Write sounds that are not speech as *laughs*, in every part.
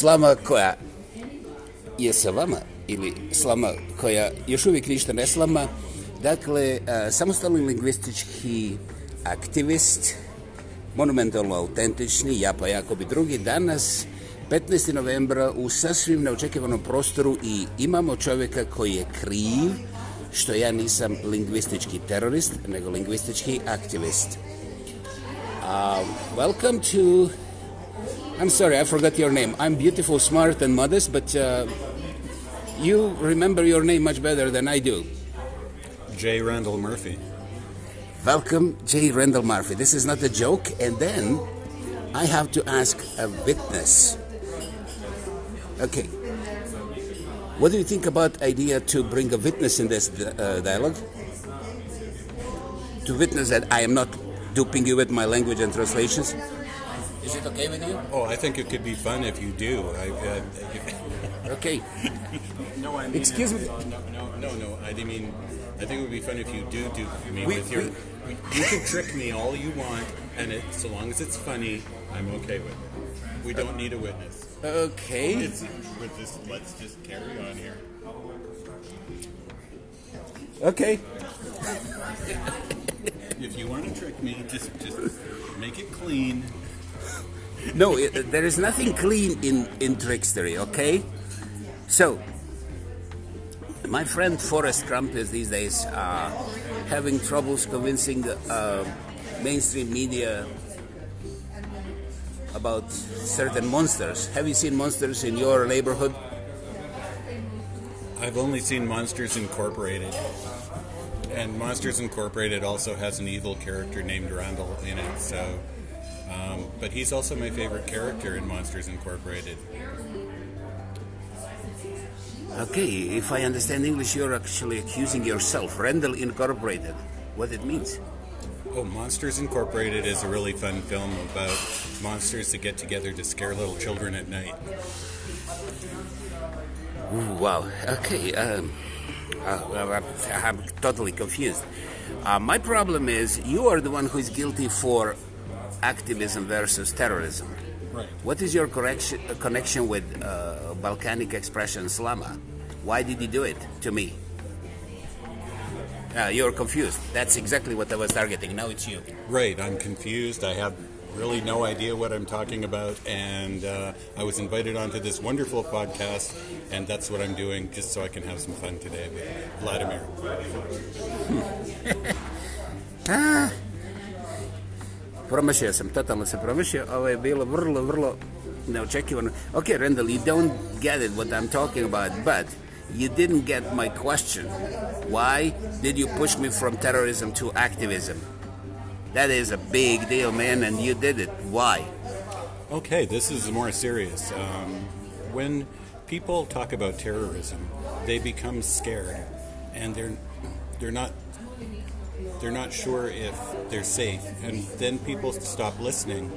slama koja je sa vama ili slama koja još uvijek ništa ne slama. Dakle, e, samostalni lingvistički aktivist, monumentalno autentični, ja pa Jakobi drugi, danas 15. novembra u sasvim neočekivanom prostoru i imamo čovjeka koji je kriv što ja nisam lingvistički terorist, nego lingvistički aktivist. Uh, welcome to... I'm sorry, I forgot your name. I'm beautiful, smart and modest, but uh, you remember your name much better than I do. J. Randall Murphy. Welcome, J. Randall Murphy. This is not a joke. And then I have to ask a witness. Okay. What do you think about idea to bring a witness in this uh, dialogue? To witness that I am not duping you with my language and translations? Is it okay with you? Oh, I think it could be fun if you do. I, uh, okay. no, I mean, Excuse me. No, no, no, no. I mean, I think it would be fun if you do do me we, with your. We, you can trick me all you want, and it, so long as it's funny, I'm okay with it. We don't need a witness. Okay. It's, just, let's just carry on here. Okay. if you want to trick me, just just make it clean. No, it, there is nothing clean in in trickstery. Okay. So, my friend Forrest Crump is these days uh, having troubles convincing uh, mainstream media about certain monsters. Have you seen monsters in your neighborhood? I've only seen Monsters Incorporated. And Monsters Incorporated also has an evil character named Randall in it. So, um, but he's also my favorite character in Monsters Incorporated. Okay, if I understand English, you're actually accusing yourself. Randall Incorporated. What it means? Oh, Monsters Incorporated is a really fun film about monsters that get together to scare little children at night. Ooh, wow. Okay. Um, uh, I'm totally confused. Uh, my problem is you are the one who is guilty for activism versus terrorism. Right. What is your correction, uh, connection with uh, Balkanic expression slama? Why did you do it to me? Uh, you're confused. That's exactly what I was targeting. Now it's you. Right. I'm confused. I have really no idea what I'm talking about, and uh, I was invited onto this wonderful podcast, and that's what I'm doing, just so I can have some fun today with Vladimir. *laughs* ah. Promašio sam, totalno se promašio. Ovo je bilo vrlo, vrlo neočekivano. Okay, Randall, you don't get it what I'm talking about, but you didn't get my question. Why did you push me from terrorism to activism? That is a big deal, man, and you did it. Why? Okay, this is more serious. Um, when people talk about terrorism, they become scared, and they're they're not they're not sure if they're safe, and then people stop listening.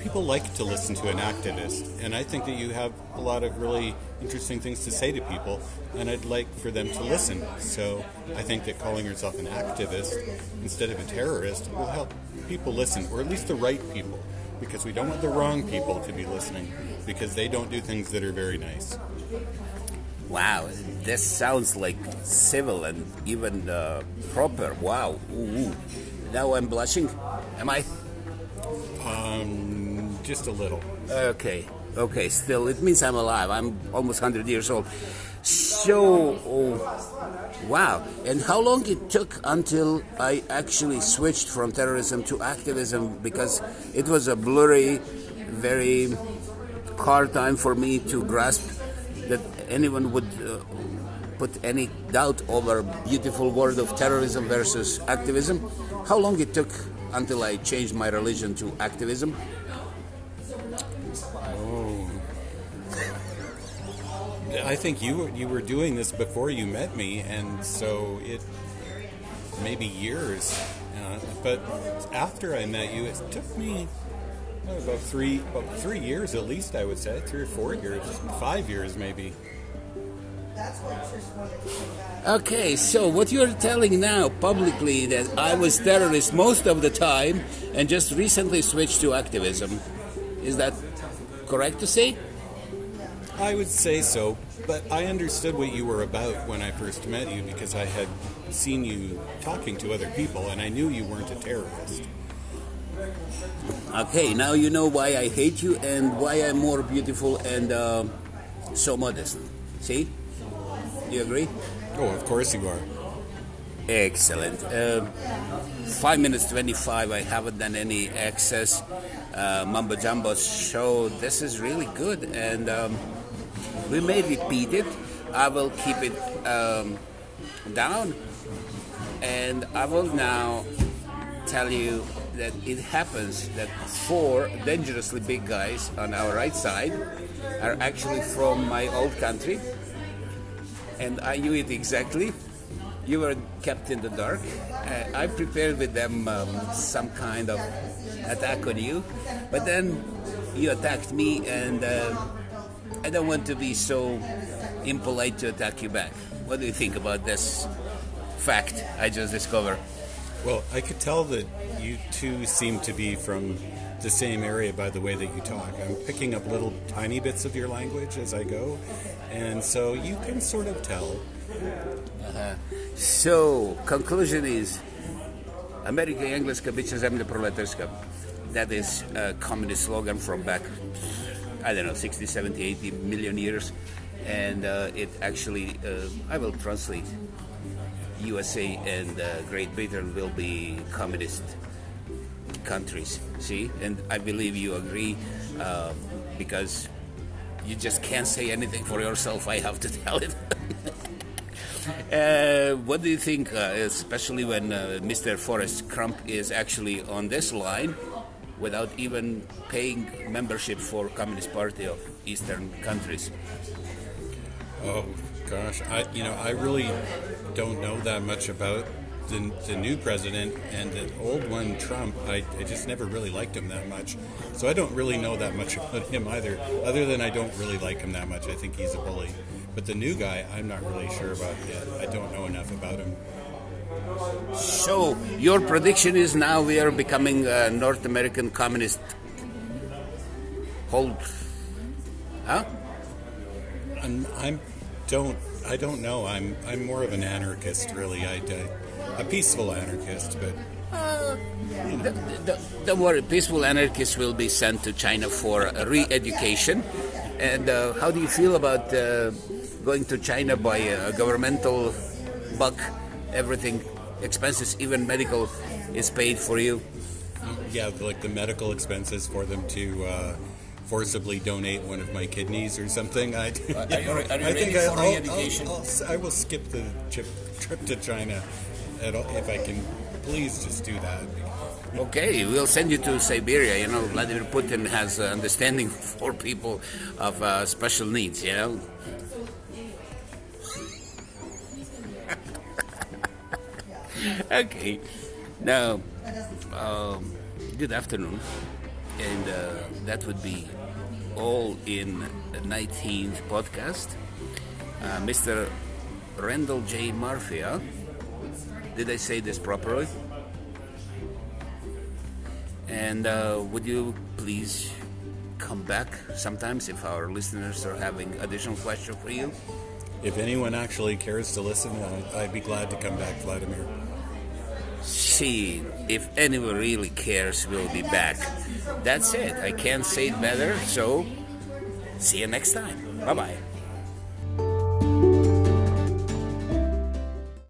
People like to listen to an activist, and I think that you have a lot of really interesting things to say to people, and I'd like for them to listen. So I think that calling yourself an activist instead of a terrorist will help people listen, or at least the right people, because we don't want the wrong people to be listening, because they don't do things that are very nice. Wow, this sounds like civil and even uh, proper. Wow. Ooh, ooh. Now I'm blushing. Am I? Um, just a little. Okay, okay. Still, it means I'm alive. I'm almost 100 years old. So, oh, wow. And how long it took until I actually switched from terrorism to activism because it was a blurry, very hard time for me to grasp that anyone would uh, put any doubt over beautiful word of terrorism versus activism. How long it took until I changed my religion to activism? Oh. I think you you were doing this before you met me, and so it maybe years. Uh, but after I met you, it took me about three about three years at least. I would say three or four years, five years maybe. That's what she's going to Okay, so what you're telling now publicly that I was terrorist most of the time and just recently switched to activism, is that correct to say? I would say so, but I understood what you were about when I first met you because I had seen you talking to other people and I knew you weren't a terrorist. Okay, now you know why I hate you and why I'm more beautiful and uh, so modest. See? You agree? Oh, of course you are. Excellent. Uh, 5 minutes 25, I haven't done any excess uh, mumbo jumbo show. This is really good and um, we may repeat it. I will keep it um, down and I will now tell you that it happens that four dangerously big guys on our right side are actually from my old country and I knew it exactly. You were kept in the dark. Uh, I prepared with them um, some kind of attack on you, but then you attacked me, and uh, I don't want to be so impolite to attack you back. What do you think about this fact I just discovered? Well, I could tell that you two seem to be from the same area by the way that you talk. I'm picking up little tiny bits of your language as I go, and so you can sort of tell. Uh-huh. So, conclusion is Amerika i Engleska bit će zemlja proletarska. That is a communist slogan from back, I don't know, 60, 70, 80 million years. And uh, it actually, uh, I will translate USA and uh, Great Britain will be communist countries. See, and I believe you agree uh, because you just can't say anything for yourself. I have to *laughs* tell it. *laughs* uh, what do you think, uh, especially when uh, Mr. Forrest Crump is actually on this line without even paying membership for Communist Party of Eastern countries? Oh gosh, I you know I really don't know that much about the, the new president and the old one, Trump, I, I just never really liked him that much. So I don't really know that much *laughs* about him either, other than I don't really like him that much. I think he's a bully. But the new guy, I'm not really sure about yet. I don't know enough about him. So, your prediction is now we are becoming a North American communist hold. Huh? I'm, I'm don't I don't know. I'm I'm more of an anarchist, really. I, I a peaceful anarchist, but. Uh, you know. Don't worry, peaceful anarchists will be sent to China for re education. And uh, how do you feel about uh, going to China by a governmental buck? Everything, expenses, even medical, is paid for you. Yeah, like the medical expenses for them to uh, forcibly donate one of my kidneys or something. I, are you, are you I think I, I'll, I'll, I will skip the trip, trip to China at all, if I can please just do that. Okay, we'll send you to Siberia. You know, Vladimir Putin has uh, understanding *laughs* for people of uh, special needs. You know. *laughs* okay, now, um, good afternoon, and uh, that would be all in the 19th podcast. Uh, Mr. Randall J. Huh? Did I say this properly? And uh, would you please come back sometimes if our listeners are having additional questions for you? If anyone actually cares to listen, I'd be glad to come back, Vladimir. See, if anyone really cares, we'll be back. That's it. I can't say it better, so see you next time. Bye bye.